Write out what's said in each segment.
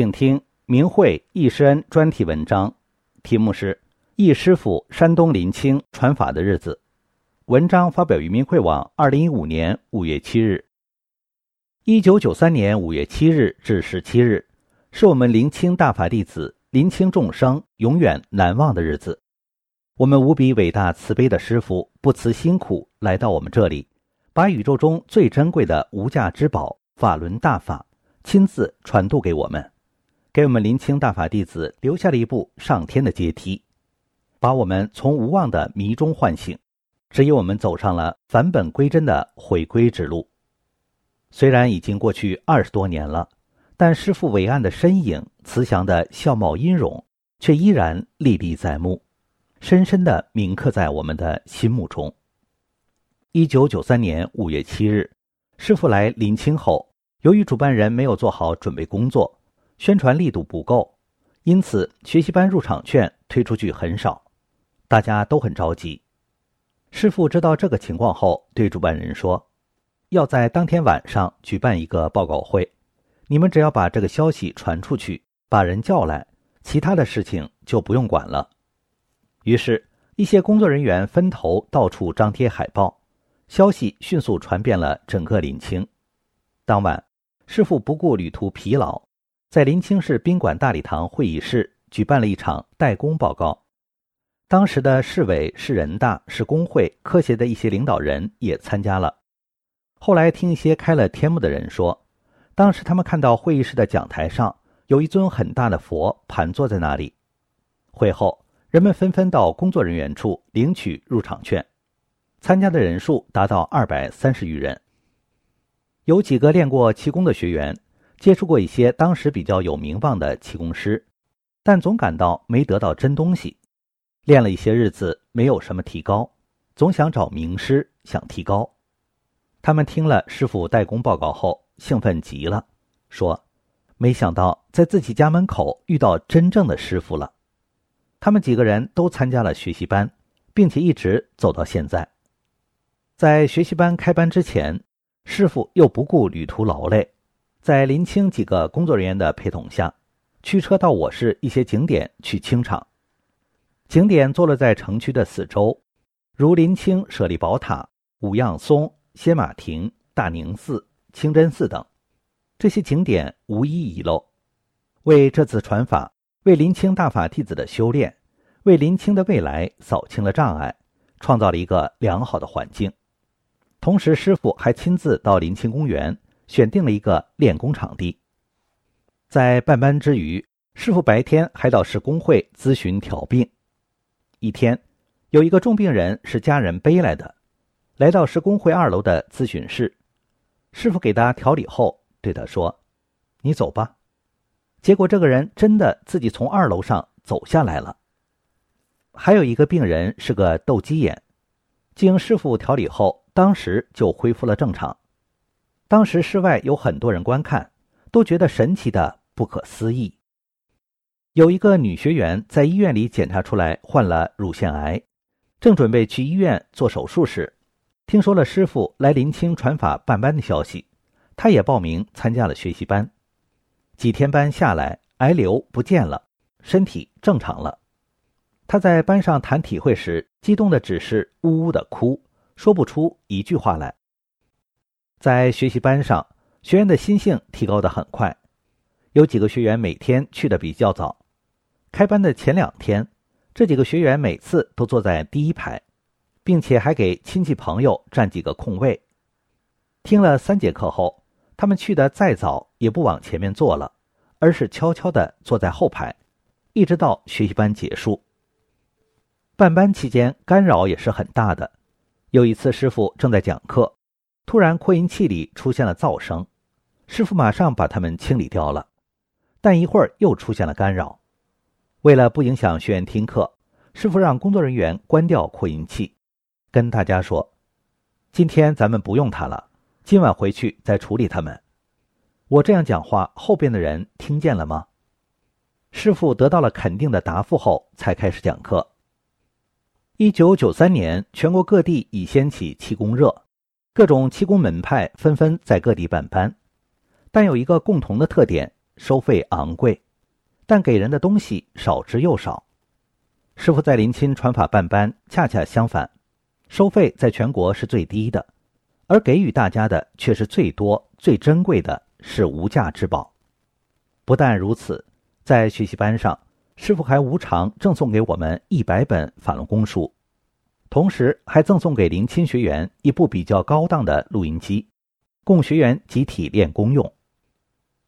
请听明慧易师恩专题文章，题目是《易师傅山东临清传法的日子》。文章发表于明慧网，二零一五年五月七日。一九九三年五月七日至十七日，是我们临清大法弟子、临清众生永远难忘的日子。我们无比伟大慈悲的师傅不辞辛苦来到我们这里，把宇宙中最珍贵的无价之宝法轮大法亲自传渡给我们。给我们临清大法弟子留下了一部上天的阶梯，把我们从无望的迷中唤醒，指引我们走上了返本归真的回归之路。虽然已经过去二十多年了，但师父伟岸的身影、慈祥的笑貌音容，却依然历历在目，深深的铭刻在我们的心目中。一九九三年五月七日，师父来临清后，由于主办人没有做好准备工作。宣传力度不够，因此学习班入场券推出去很少，大家都很着急。师傅知道这个情况后，对主办人说：“要在当天晚上举办一个报告会，你们只要把这个消息传出去，把人叫来，其他的事情就不用管了。”于是，一些工作人员分头到处张贴海报，消息迅速传遍了整个临清。当晚，师傅不顾旅途疲劳。在临清市宾馆大礼堂会议室举办了一场代工报告，当时的市委、市人大、市工会、科协的一些领导人也参加了。后来听一些开了天目的人说，当时他们看到会议室的讲台上有一尊很大的佛盘坐在那里。会后，人们纷纷到工作人员处领取入场券，参加的人数达到二百三十余人。有几个练过气功的学员。接触过一些当时比较有名望的气功师，但总感到没得到真东西。练了一些日子，没有什么提高，总想找名师想提高。他们听了师傅代工报告后，兴奋极了，说：“没想到在自己家门口遇到真正的师傅了。”他们几个人都参加了学习班，并且一直走到现在。在学习班开班之前，师傅又不顾旅途劳累。在临清几个工作人员的陪同下，驱车到我市一些景点去清场。景点坐落在城区的四周，如临清舍利宝塔、五样松、仙马亭、大宁寺、清真寺等，这些景点无一遗漏，为这次传法、为临清大法弟子的修炼、为临清的未来扫清了障碍，创造了一个良好的环境。同时，师傅还亲自到临清公园。选定了一个练功场地，在办班之余，师傅白天还到市工会咨询调病。一天，有一个重病人是家人背来的，来到市工会二楼的咨询室，师傅给他调理后，对他说：“你走吧。”结果这个人真的自己从二楼上走下来了。还有一个病人是个斗鸡眼，经师傅调理后，当时就恢复了正常。当时室外有很多人观看，都觉得神奇的不可思议。有一个女学员在医院里检查出来患了乳腺癌，正准备去医院做手术时，听说了师傅来临清传法办班的消息，她也报名参加了学习班。几天班下来，癌瘤不见了，身体正常了。她在班上谈体会时，激动的只是呜呜的哭，说不出一句话来。在学习班上，学员的心性提高的很快，有几个学员每天去的比较早。开班的前两天，这几个学员每次都坐在第一排，并且还给亲戚朋友占几个空位。听了三节课后，他们去的再早也不往前面坐了，而是悄悄地坐在后排，一直到学习班结束。办班期间干扰也是很大的。有一次，师傅正在讲课。突然扩音器里出现了噪声，师傅马上把它们清理掉了，但一会儿又出现了干扰。为了不影响学员听课，师傅让工作人员关掉扩音器，跟大家说：“今天咱们不用它了，今晚回去再处理它们。”我这样讲话，后边的人听见了吗？师傅得到了肯定的答复后，才开始讲课。一九九三年，全国各地已掀起气功热，各种气功门派纷纷在各地办班，但有一个共同的特点：收费昂贵，但给人的东西少之又少。师傅在临清传法办班，恰恰相反，收费在全国是最低的，而给予大家的却是最多、最珍贵的。是无价之宝。不但如此，在学习班上，师傅还无偿赠送给我们一百本法轮功书，同时还赠送给临亲学员一部比较高档的录音机，供学员集体练功用。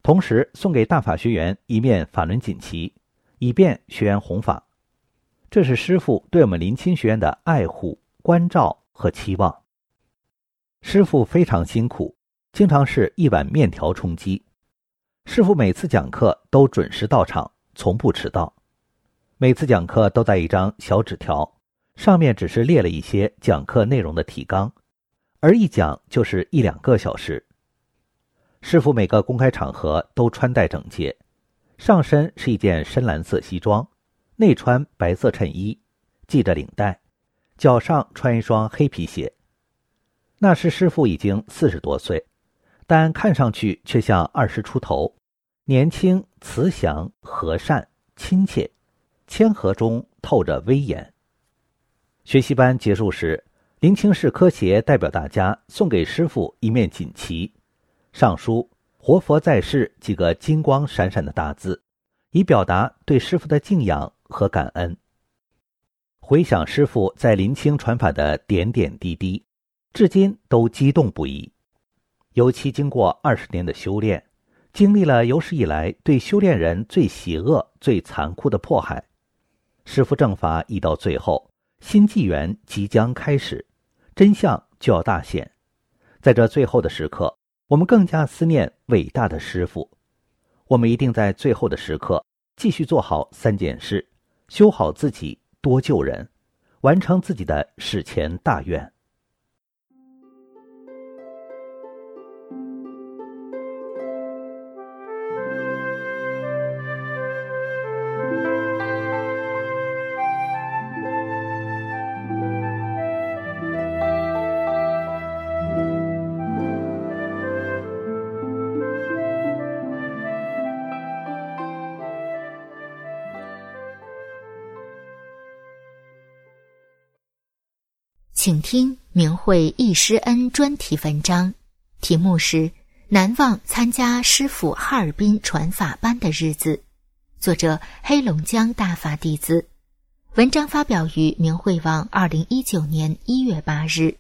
同时送给大法学员一面法轮锦旗，以便学员弘法。这是师傅对我们临亲学员的爱护、关照和期望。师傅非常辛苦。经常是一碗面条充饥，师傅每次讲课都准时到场，从不迟到。每次讲课都带一张小纸条，上面只是列了一些讲课内容的提纲，而一讲就是一两个小时。师傅每个公开场合都穿戴整洁，上身是一件深蓝色西装，内穿白色衬衣，系着领带，脚上穿一双黑皮鞋。那时师傅已经四十多岁。但看上去却像二十出头，年轻、慈祥、和善、亲切，谦和中透着威严。学习班结束时，林清市科协代表大家送给师傅一面锦旗，上书“活佛在世”几个金光闪闪的大字，以表达对师傅的敬仰和感恩。回想师傅在林清传法的点点滴滴，至今都激动不已。尤其经过二十年的修炼，经历了有史以来对修炼人最邪恶、最残酷的迫害，师傅正法已到最后，新纪元即将开始，真相就要大显。在这最后的时刻，我们更加思念伟大的师傅。我们一定在最后的时刻继续做好三件事：修好自己，多救人，完成自己的史前大愿。请听明慧易师恩专题文章，题目是《难忘参加师傅哈尔滨传法班的日子》，作者黑龙江大法弟子。文章发表于明慧网，二零一九年一月八日。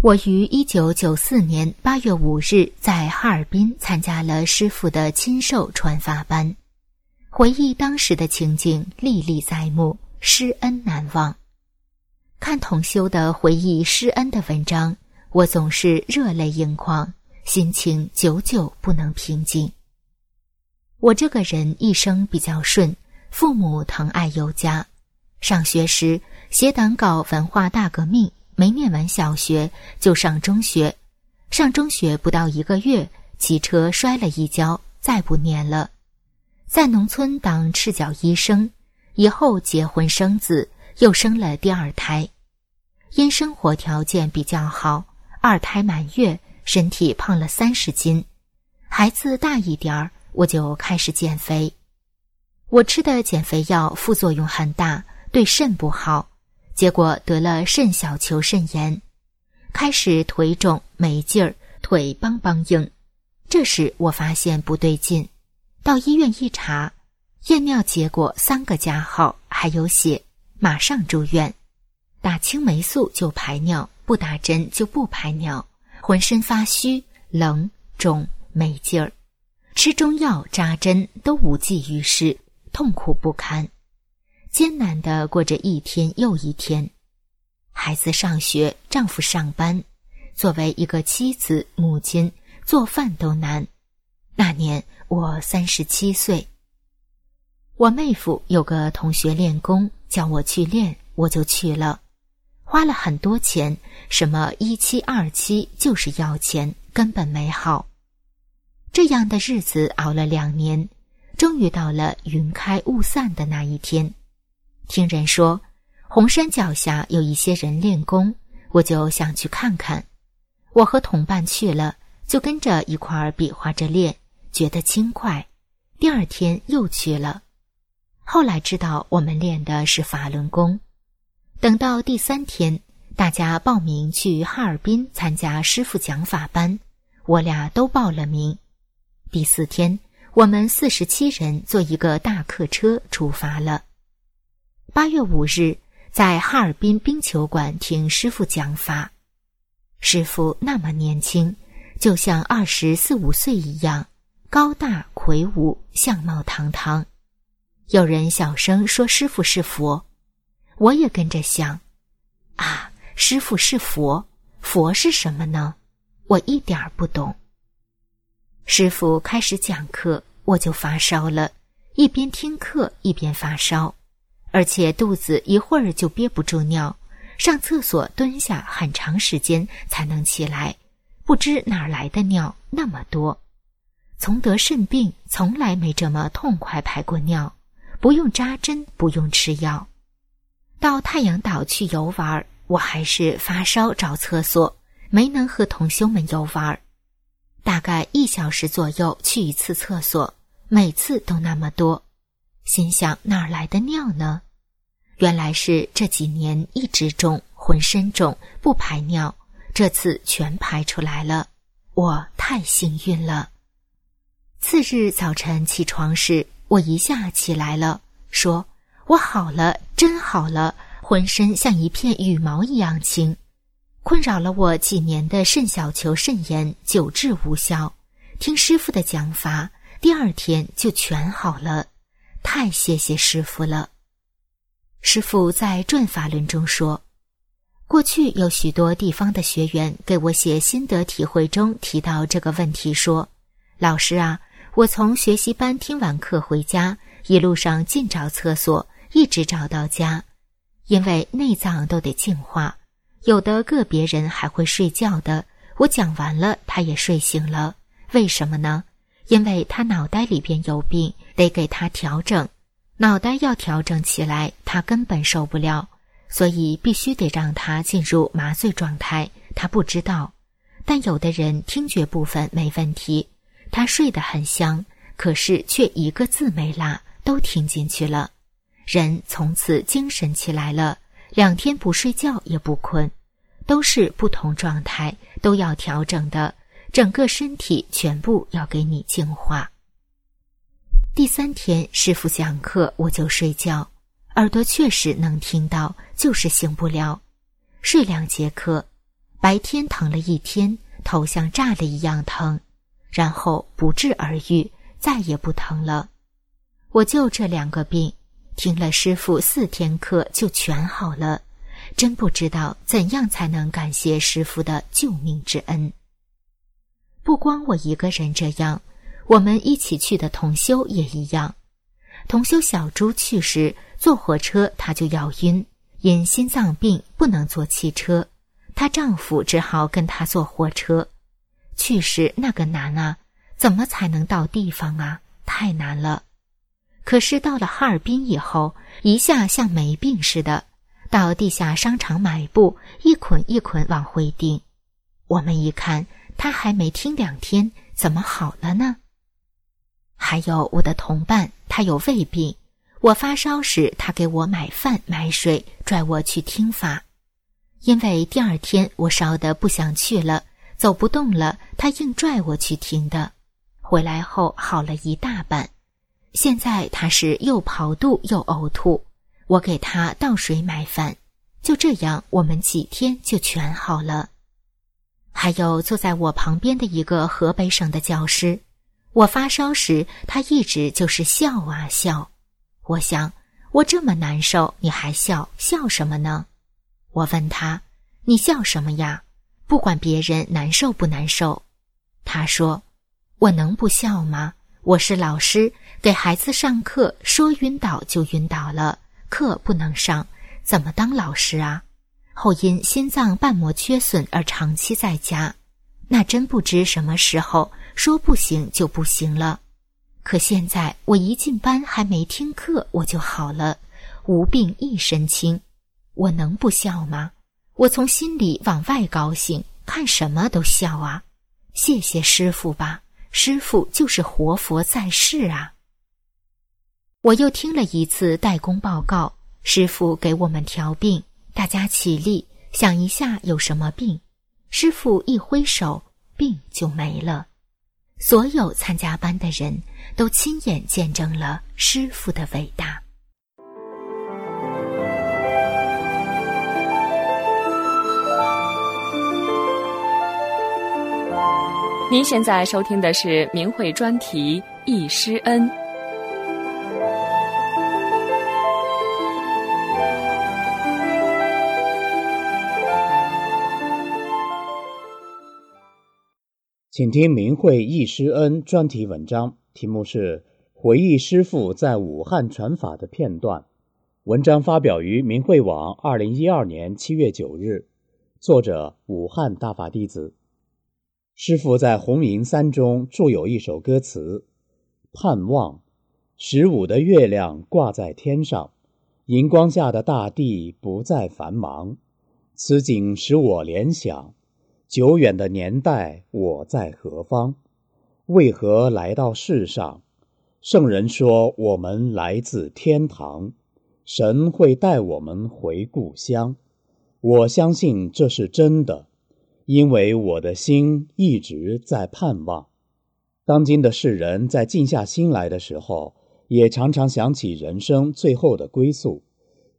我于一九九四年八月五日在哈尔滨参加了师傅的亲授传法班，回忆当时的情景，历历在目，师恩难忘。看同修的回忆施恩的文章，我总是热泪盈眶，心情久久不能平静。我这个人一生比较顺，父母疼爱有加。上学时写党搞文化大革命，没念完小学就上中学，上中学不到一个月，骑车摔了一跤，再不念了。在农村当赤脚医生，以后结婚生子。又生了第二胎，因生活条件比较好，二胎满月，身体胖了三十斤。孩子大一点儿，我就开始减肥。我吃的减肥药副作用很大，对肾不好，结果得了肾小球肾炎，开始腿肿没劲儿，腿梆梆硬。这时我发现不对劲，到医院一查，验尿结果三个加号，还有血。马上住院，打青霉素就排尿，不打针就不排尿，浑身发虚、冷、肿、没劲儿，吃中药扎针都无济于事，痛苦不堪，艰难的过着一天又一天。孩子上学，丈夫上班，作为一个妻子、母亲，做饭都难。那年我三十七岁。我妹夫有个同学练功，叫我去练，我就去了，花了很多钱，什么一期、二期，就是要钱，根本没好。这样的日子熬了两年，终于到了云开雾散的那一天。听人说红山脚下有一些人练功，我就想去看看。我和同伴去了，就跟着一块儿比划着练，觉得轻快。第二天又去了。后来知道我们练的是法轮功，等到第三天，大家报名去哈尔滨参加师傅讲法班，我俩都报了名。第四天，我们四十七人坐一个大客车出发了。八月五日，在哈尔滨冰球馆听师傅讲法，师傅那么年轻，就像二十四五岁一样，高大魁梧，相貌堂堂。有人小声说：“师傅是佛。”我也跟着想：“啊，师傅是佛，佛是什么呢？”我一点儿不懂。师傅开始讲课，我就发烧了，一边听课一边发烧，而且肚子一会儿就憋不住尿，上厕所蹲下很长时间才能起来，不知哪儿来的尿那么多。从得肾病，从来没这么痛快排过尿。不用扎针，不用吃药。到太阳岛去游玩，我还是发烧找厕所，没能和同修们游玩。大概一小时左右去一次厕所，每次都那么多，心想哪儿来的尿呢？原来是这几年一直肿，浑身肿，不排尿，这次全排出来了。我太幸运了。次日早晨起床时。我一下起来了，说：“我好了，真好了，浑身像一片羽毛一样轻。困扰了我几年的肾小球肾炎久治无效，听师傅的讲法，第二天就全好了。太谢谢师傅了。”师傅在《转法轮》中说：“过去有许多地方的学员给我写心得体会中提到这个问题，说：‘老师啊。’”我从学习班听完课回家，一路上尽找厕所，一直找到家。因为内脏都得净化，有的个别人还会睡觉的。我讲完了，他也睡醒了。为什么呢？因为他脑袋里边有病，得给他调整。脑袋要调整起来，他根本受不了，所以必须得让他进入麻醉状态。他不知道，但有的人听觉部分没问题。他睡得很香，可是却一个字没落，都听进去了。人从此精神起来了，两天不睡觉也不困，都是不同状态，都要调整的，整个身体全部要给你净化。第三天师傅讲课，我就睡觉，耳朵确实能听到，就是醒不了。睡两节课，白天疼了一天，头像炸了一样疼。然后不治而愈，再也不疼了。我就这两个病，听了师傅四天课就全好了。真不知道怎样才能感谢师傅的救命之恩。不光我一个人这样，我们一起去的同修也一样。同修小朱去时坐火车，她就要晕，因心脏病不能坐汽车，她丈夫只好跟她坐火车。去时那个难啊，怎么才能到地方啊？太难了。可是到了哈尔滨以后，一下像没病似的，到地下商场买布，一捆一捆往回订。我们一看，他还没听两天，怎么好了呢？还有我的同伴，他有胃病，我发烧时，他给我买饭买水，拽我去听法。因为第二天我烧的不想去了。走不动了，他硬拽我去听的。回来后好了一大半，现在他是又跑肚又呕吐。我给他倒水买饭，就这样，我们几天就全好了。还有坐在我旁边的一个河北省的教师，我发烧时，他一直就是笑啊笑。我想，我这么难受，你还笑笑什么呢？我问他，你笑什么呀？不管别人难受不难受。他说：“我能不笑吗？我是老师，给孩子上课，说晕倒就晕倒了，课不能上，怎么当老师啊？后因心脏瓣膜缺损而长期在家，那真不知什么时候说不行就不行了。可现在我一进班还没听课，我就好了，无病一身轻。我能不笑吗？我从心里往外高兴，看什么都笑啊。”谢谢师傅吧，师傅就是活佛在世啊！我又听了一次代工报告，师傅给我们调病，大家起立，想一下有什么病。师傅一挥手，病就没了。所有参加班的人都亲眼见证了师傅的伟大。您现在收听的是明慧专题《易师恩》。请听明慧易师恩专题文章，题目是《回忆师父在武汉传法的片段》。文章发表于明慧网，二零一二年七月九日。作者：武汉大法弟子。师父在《红云三》中著有一首歌词：“盼望，十五的月亮挂在天上，荧光下的大地不再繁忙。此景使我联想，久远的年代，我在何方？为何来到世上？圣人说我们来自天堂，神会带我们回故乡。我相信这是真的。”因为我的心一直在盼望，当今的世人在静下心来的时候，也常常想起人生最后的归宿。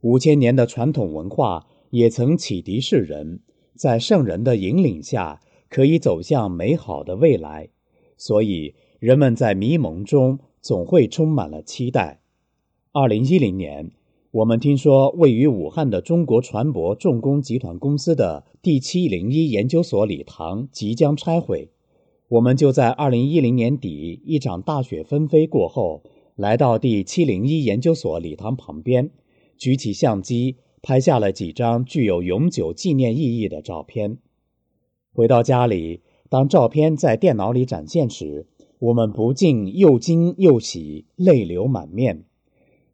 五千年的传统文化也曾启迪世人，在圣人的引领下，可以走向美好的未来。所以，人们在迷蒙中总会充满了期待。二零一零年。我们听说，位于武汉的中国船舶重工集团公司的第七零一研究所礼堂即将拆毁，我们就在二零一零年底一场大雪纷飞过后，来到第七零一研究所礼堂旁边，举起相机拍下了几张具有永久纪念意义的照片。回到家里，当照片在电脑里展现时，我们不禁又惊又喜，泪流满面。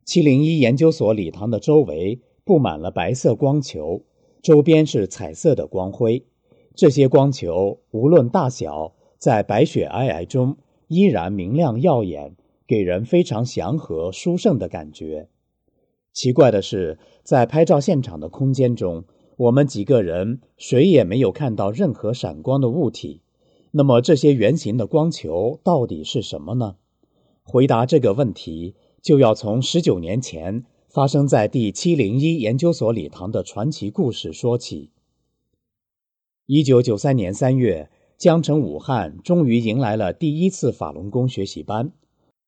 七零一研究所礼堂的周围布满了白色光球，周边是彩色的光辉。这些光球无论大小，在白雪皑皑中依然明亮耀眼，给人非常祥和殊胜的感觉。奇怪的是，在拍照现场的空间中，我们几个人谁也没有看到任何闪光的物体。那么，这些圆形的光球到底是什么呢？回答这个问题。就要从十九年前发生在第七零一研究所礼堂的传奇故事说起。一九九三年三月，江城武汉终于迎来了第一次法轮功学习班。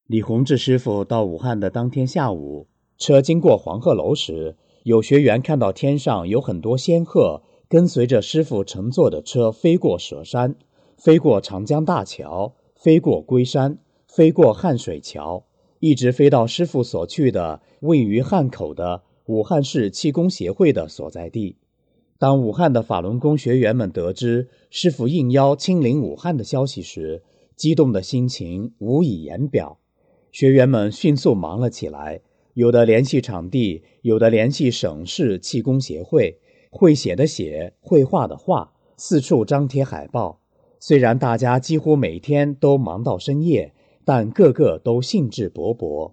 李洪志师傅到武汉的当天下午，车经过黄鹤楼时，有学员看到天上有很多仙鹤跟随着师傅乘坐的车飞过佘山，飞过长江大桥，飞过龟山，飞过汉水桥。一直飞到师傅所去的位于汉口的武汉市气功协会的所在地。当武汉的法轮功学员们得知师傅应邀亲临武汉的消息时，激动的心情无以言表。学员们迅速忙了起来，有的联系场地，有的联系省市气功协会，会写的写，会画的画，四处张贴海报。虽然大家几乎每天都忙到深夜。但个个都兴致勃勃，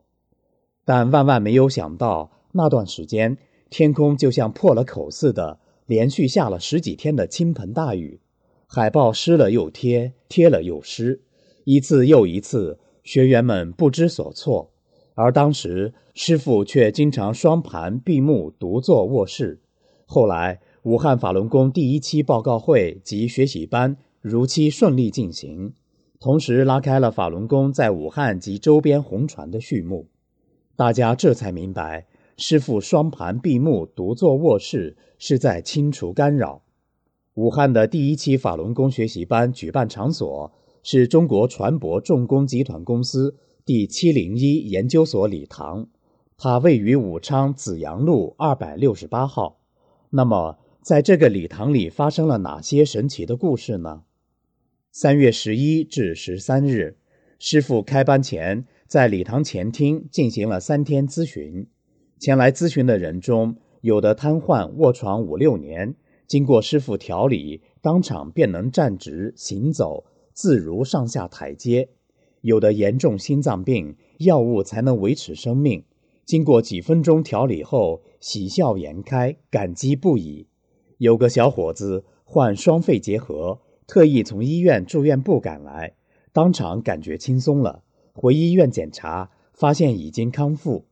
但万万没有想到，那段时间天空就像破了口似的，连续下了十几天的倾盆大雨，海报湿了又贴，贴了又湿，一次又一次，学员们不知所措。而当时师傅却经常双盘闭目独坐卧室。后来，武汉法轮功第一期报告会及学习班如期顺利进行。同时拉开了法轮功在武汉及周边红船的序幕，大家这才明白，师傅双盘闭目独坐卧室是在清除干扰。武汉的第一期法轮功学习班举办场所是中国船舶重工集团公司第七零一研究所礼堂，它位于武昌紫阳路二百六十八号。那么，在这个礼堂里发生了哪些神奇的故事呢？三月十一至十三日，师傅开班前在礼堂前厅进行了三天咨询。前来咨询的人中，有的瘫痪卧床五六年。经过师傅调理，当场便能站直行走，自如上下台阶。有的严重心脏病，药物才能维持生命。经过几分钟调理后，喜笑颜开，感激不已。有个小伙子患双肺结核，特意从医院住院部赶来，当场感觉轻松了。回医院检查，发现已经康复。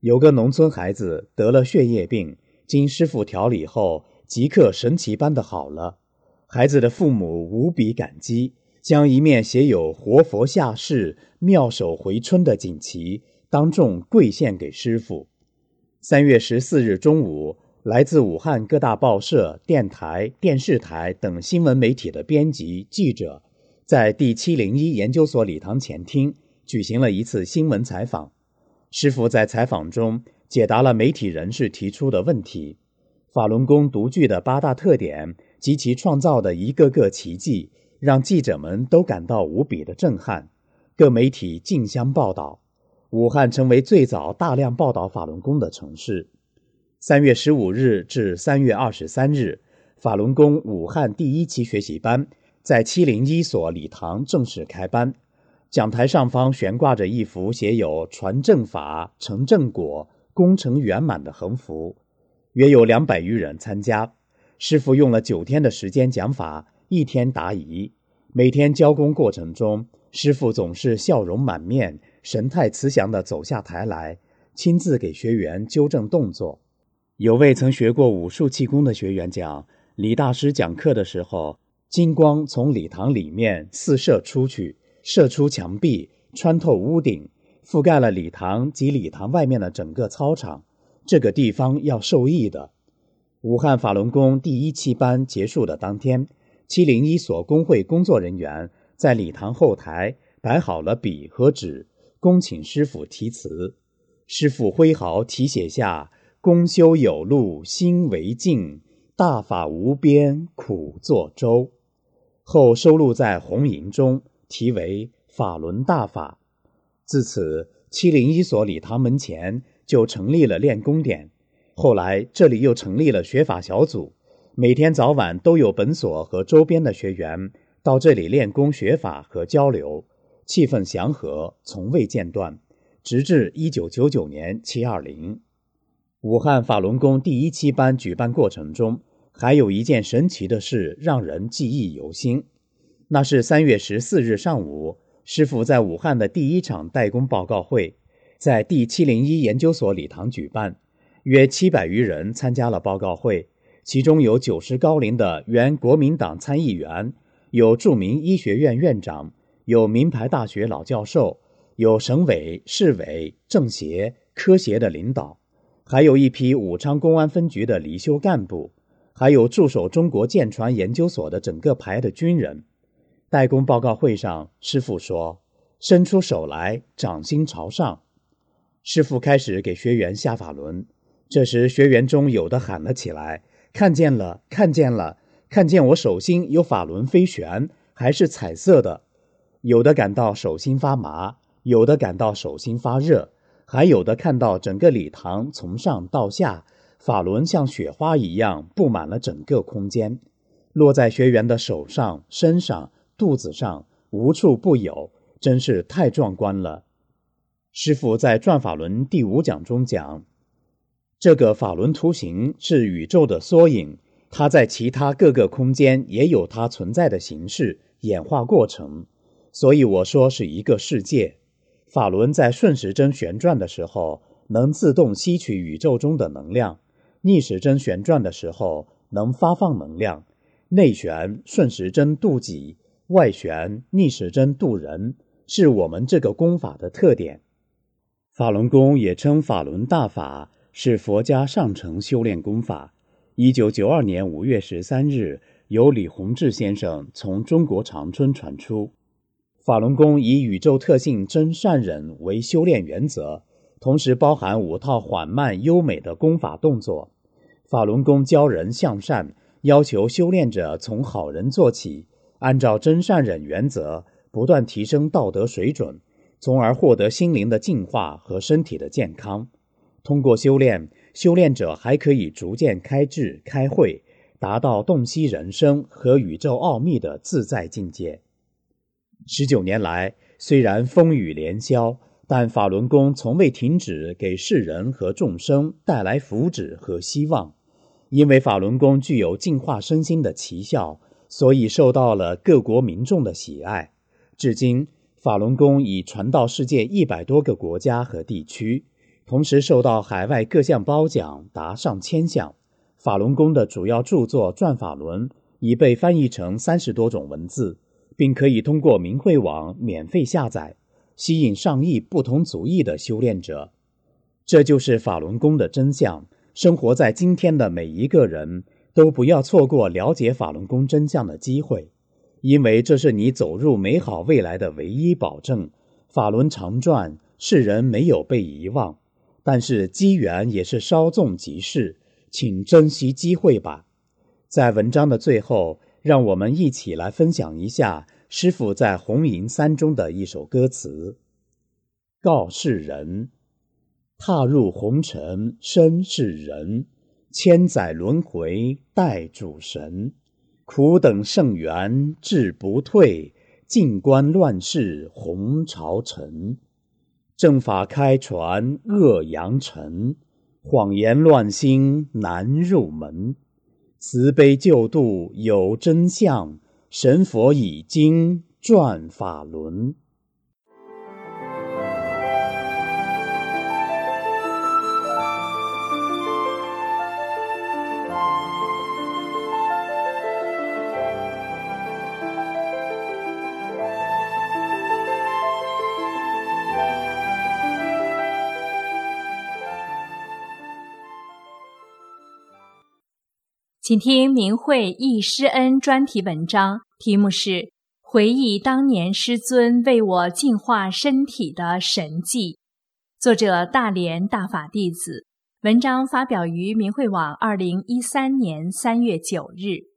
有个农村孩子得了血液病，经师傅调理后。即刻神奇般的好了，孩子的父母无比感激，将一面写有“活佛下世，妙手回春”的锦旗当众跪献给师傅。三月十四日中午，来自武汉各大报社、电台、电视台等新闻媒体的编辑记者，在第七零一研究所礼堂前厅举行了一次新闻采访。师傅在采访中解答了媒体人士提出的问题。法轮功独具的八大特点及其创造的一个个奇迹，让记者们都感到无比的震撼。各媒体竞相报道，武汉成为最早大量报道法轮功的城市。三月十五日至三月二十三日，法轮功武汉第一期学习班在七零一所礼堂正式开班。讲台上方悬挂着一幅写有“传正法，成正果，功成圆满”的横幅。约有两百余人参加，师傅用了九天的时间讲法，一天答疑。每天教功过程中，师傅总是笑容满面、神态慈祥地走下台来，亲自给学员纠正动作。有位曾学过武术气功的学员讲，李大师讲课的时候，金光从礼堂里面四射出去，射出墙壁，穿透屋顶，覆盖了礼堂及礼堂外面的整个操场。这个地方要受益的。武汉法轮功第一期班结束的当天，七零一所工会工作人员在礼堂后台摆好了笔和纸，恭请师傅题词。师傅挥毫题写下“功修有路心为镜，大法无边苦作舟”，后收录在红楹中，题为“法轮大法”。自此，七零一所礼堂门前。就成立了练功点，后来这里又成立了学法小组，每天早晚都有本所和周边的学员到这里练功学法和交流，气氛祥和，从未间断，直至一九九九年七二零。武汉法轮功第一期班举办过程中，还有一件神奇的事让人记忆犹新，那是三月十四日上午，师傅在武汉的第一场代工报告会。在第七零一研究所礼堂举办，约七百余人参加了报告会，其中有九十高龄的原国民党参议员，有著名医学院院长，有名牌大学老教授，有省委、市委、政协、科协的领导，还有一批武昌公安分局的离休干部，还有驻守中国舰船研究所的整个排的军人。代工报告会上，师傅说：“伸出手来，掌心朝上。”师傅开始给学员下法轮，这时学员中有的喊了起来：“看见了，看见了，看见我手心有法轮飞旋，还是彩色的。”有的感到手心发麻，有的感到手心发热，还有的看到整个礼堂从上到下，法轮像雪花一样布满了整个空间，落在学员的手上、身上、肚子上，无处不有，真是太壮观了。师傅在《转法轮》第五讲中讲，这个法轮图形是宇宙的缩影，它在其他各个空间也有它存在的形式、演化过程，所以我说是一个世界。法轮在顺时针旋转的时候，能自动吸取宇宙中的能量；逆时针旋转的时候，能发放能量。内旋顺时针渡己，外旋逆时针渡人，是我们这个功法的特点。法轮功也称法轮大法，是佛家上乘修炼功法。一九九二年五月十三日，由李洪志先生从中国长春传出。法轮功以宇宙特性真善忍为修炼原则，同时包含五套缓慢优美的功法动作。法轮功教人向善，要求修炼者从好人做起，按照真善忍原则，不断提升道德水准，从而获得心灵的净化和身体的健康。通过修炼，修炼者还可以逐渐开智开慧，达到洞悉人生和宇宙奥秘的自在境界。十九年来，虽然风雨连宵，但法轮功从未停止给世人和众生带来福祉和希望。因为法轮功具有净化身心的奇效，所以受到了各国民众的喜爱。至今，法轮功已传到世界一百多个国家和地区，同时受到海外各项褒奖达上千项。法轮功的主要著作《转法轮》已被翻译成三十多种文字。并可以通过明慧网免费下载，吸引上亿不同族裔的修炼者。这就是法轮功的真相。生活在今天的每一个人都不要错过了解法轮功真相的机会，因为这是你走入美好未来的唯一保证。法轮常转，世人没有被遗忘，但是机缘也是稍纵即逝，请珍惜机会吧。在文章的最后。让我们一起来分享一下师傅在《红银三》中的一首歌词：“告世人，踏入红尘身是人，千载轮回待主神，苦等圣缘志不退，静观乱世红朝沉，正法开传恶扬尘，谎言乱心难入门。”慈悲救度有真相，神佛已经转法轮。请听明慧忆师恩专题文章，题目是《回忆当年师尊为我净化身体的神迹》，作者大连大法弟子。文章发表于明慧网，二零一三年三月九日。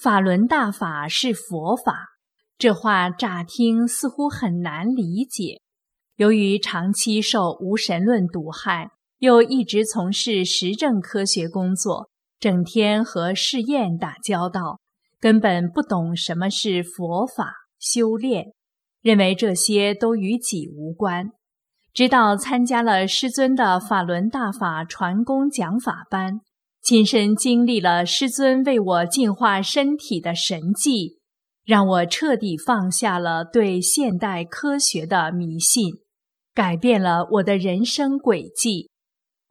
法轮大法是佛法，这话乍听似乎很难理解。由于长期受无神论毒害，又一直从事实证科学工作。整天和试验打交道，根本不懂什么是佛法修炼，认为这些都与己无关。直到参加了师尊的法轮大法传功讲法班，亲身经历了师尊为我净化身体的神迹，让我彻底放下了对现代科学的迷信，改变了我的人生轨迹。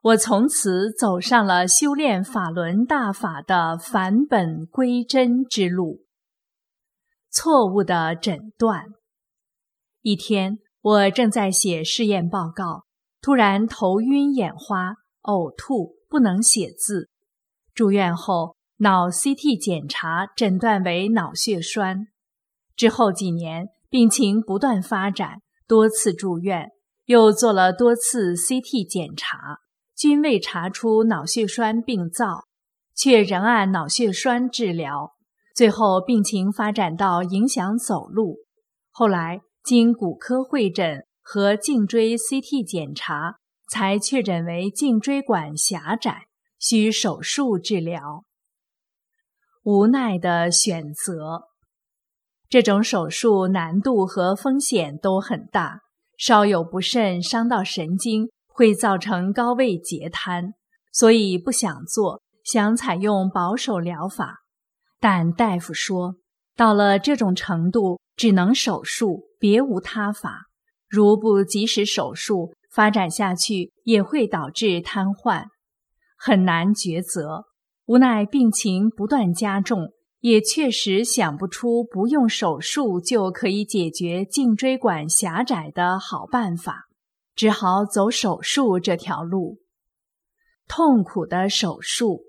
我从此走上了修炼法轮大法的返本归真之路。错误的诊断。一天，我正在写试验报告，突然头晕眼花、呕吐，不能写字。住院后，脑 CT 检查诊断为脑血栓。之后几年，病情不断发展，多次住院，又做了多次 CT 检查。均未查出脑血栓病灶，却仍按脑血栓治疗。最后病情发展到影响走路。后来经骨科会诊和颈椎 CT 检查，才确诊为颈椎管狭窄，需手术治疗。无奈的选择，这种手术难度和风险都很大，稍有不慎伤到神经。会造成高位截瘫，所以不想做，想采用保守疗法。但大夫说，到了这种程度，只能手术，别无他法。如不及时手术，发展下去也会导致瘫痪，很难抉择。无奈病情不断加重，也确实想不出不用手术就可以解决颈椎管狭窄的好办法。只好走手术这条路，痛苦的手术。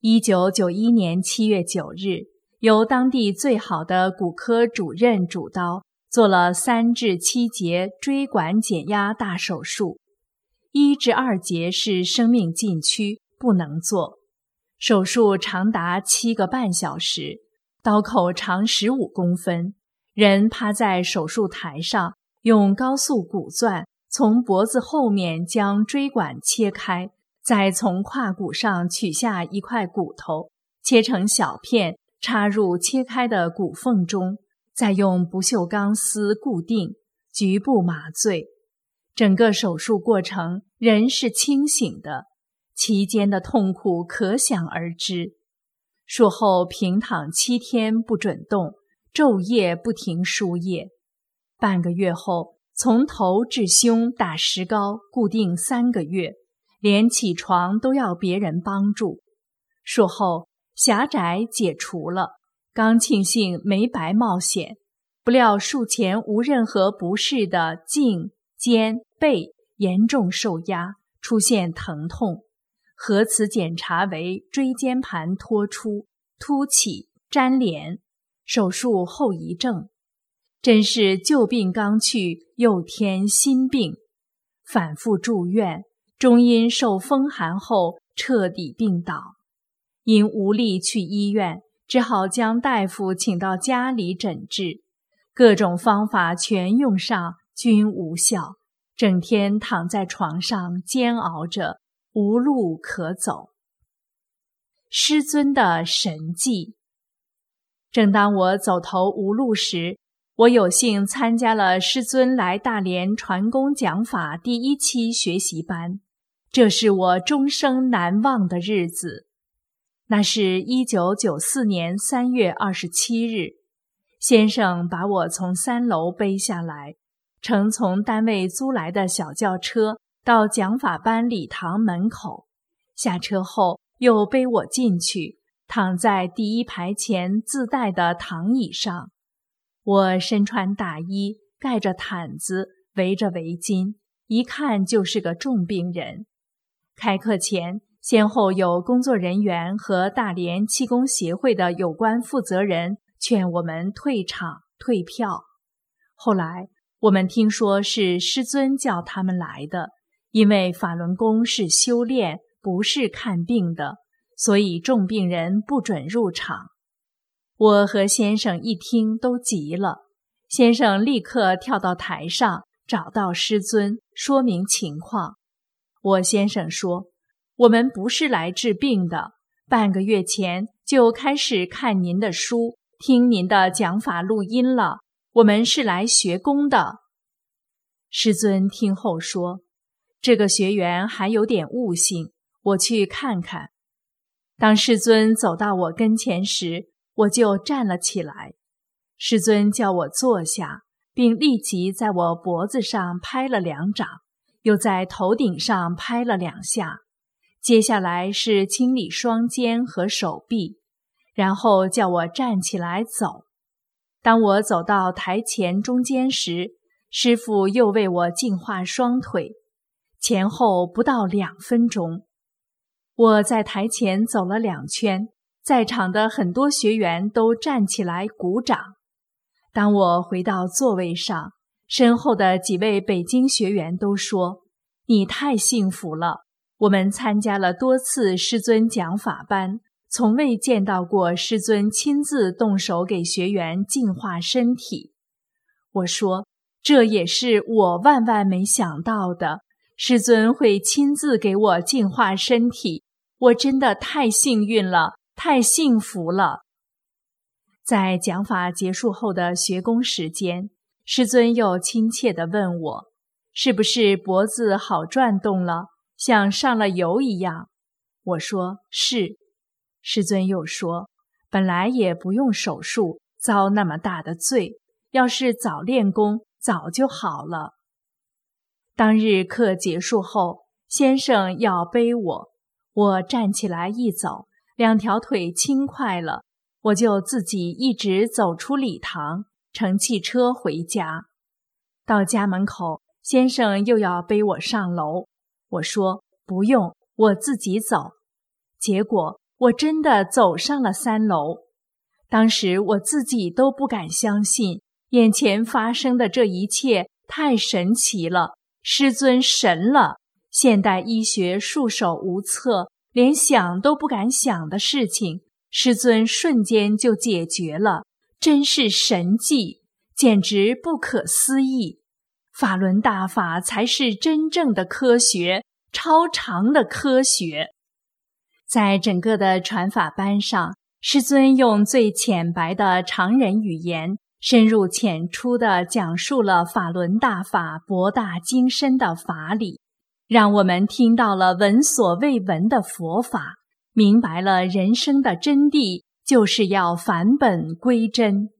一九九一年七月九日，由当地最好的骨科主任主刀做了三至七节椎管减压大手术，一至二节是生命禁区，不能做。手术长达七个半小时，刀口长十五公分，人趴在手术台上，用高速骨钻从脖子后面将椎管切开。再从胯骨上取下一块骨头，切成小片，插入切开的骨缝中，再用不锈钢丝固定，局部麻醉。整个手术过程，人是清醒的，期间的痛苦可想而知。术后平躺七天不准动，昼夜不停输液。半个月后，从头至胸打石膏，固定三个月。连起床都要别人帮助。术后狭窄解除了，刚庆幸没白冒险，不料术前无任何不适的颈、肩、背严重受压，出现疼痛。核磁检查为椎间盘脱出、凸起、粘连，手术后遗症。真是旧病刚去，又添新病，反复住院。终因受风寒后彻底病倒，因无力去医院，只好将大夫请到家里诊治，各种方法全用上均无效，整天躺在床上煎熬着，无路可走。师尊的神迹。正当我走投无路时，我有幸参加了师尊来大连传功讲法第一期学习班。这是我终生难忘的日子。那是一九九四年三月二十七日，先生把我从三楼背下来，乘从单位租来的小轿车到讲法班礼堂门口。下车后又背我进去，躺在第一排前自带的躺椅上。我身穿大衣，盖着毯子，围着围巾，一看就是个重病人。开课前，先后有工作人员和大连气功协会的有关负责人劝我们退场退票。后来我们听说是师尊叫他们来的，因为法轮功是修炼，不是看病的，所以重病人不准入场。我和先生一听都急了，先生立刻跳到台上，找到师尊，说明情况。我先生说：“我们不是来治病的，半个月前就开始看您的书，听您的讲法录音了。我们是来学功的。”师尊听后说：“这个学员还有点悟性，我去看看。”当师尊走到我跟前时，我就站了起来。师尊叫我坐下，并立即在我脖子上拍了两掌。又在头顶上拍了两下，接下来是清理双肩和手臂，然后叫我站起来走。当我走到台前中间时，师傅又为我净化双腿，前后不到两分钟。我在台前走了两圈，在场的很多学员都站起来鼓掌。当我回到座位上。身后的几位北京学员都说：“你太幸福了。我们参加了多次师尊讲法班，从未见到过师尊亲自动手给学员净化身体。”我说：“这也是我万万没想到的，师尊会亲自给我净化身体，我真的太幸运了，太幸福了。”在讲法结束后的学功时间。师尊又亲切地问我：“是不是脖子好转动了，像上了油一样？”我说：“是。”师尊又说：“本来也不用手术，遭那么大的罪，要是早练功，早就好了。”当日课结束后，先生要背我，我站起来一走，两条腿轻快了，我就自己一直走出礼堂。乘汽车回家，到家门口，先生又要背我上楼。我说不用，我自己走。结果我真的走上了三楼。当时我自己都不敢相信，眼前发生的这一切太神奇了，师尊神了！现代医学束手无策，连想都不敢想的事情，师尊瞬间就解决了，真是神迹，简直不可思议！法轮大法才是真正的科学，超常的科学。在整个的传法班上。师尊用最浅白的常人语言，深入浅出地讲述了法轮大法博大精深的法理，让我们听到了闻所未闻的佛法，明白了人生的真谛，就是要返本归真，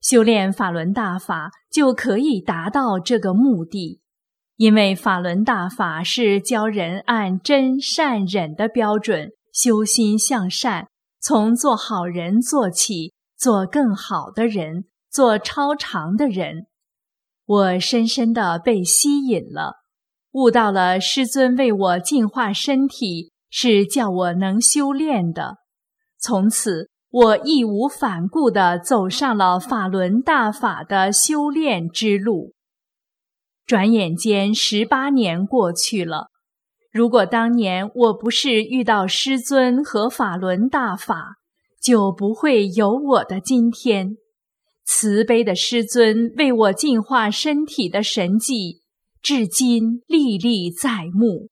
修炼法轮大法就可以达到这个目的。因为法轮大法是教人按真善忍的标准修心向善。从做好人做起，做更好的人，做超常的人，我深深的被吸引了，悟到了师尊为我净化身体，是叫我能修炼的。从此，我义无反顾地走上了法轮大法的修炼之路。转眼间，十八年过去了。如果当年我不是遇到师尊和法轮大法，就不会有我的今天。慈悲的师尊为我净化身体的神迹，至今历历在目。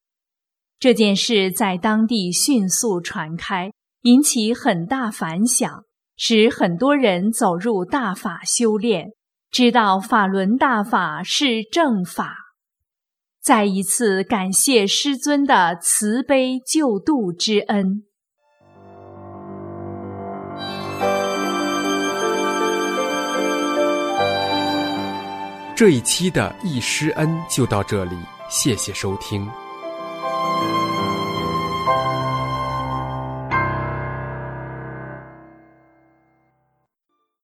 这件事在当地迅速传开，引起很大反响，使很多人走入大法修炼，知道法轮大法是正法。再一次感谢师尊的慈悲救度之恩。这一期的易师恩就到这里，谢谢收听。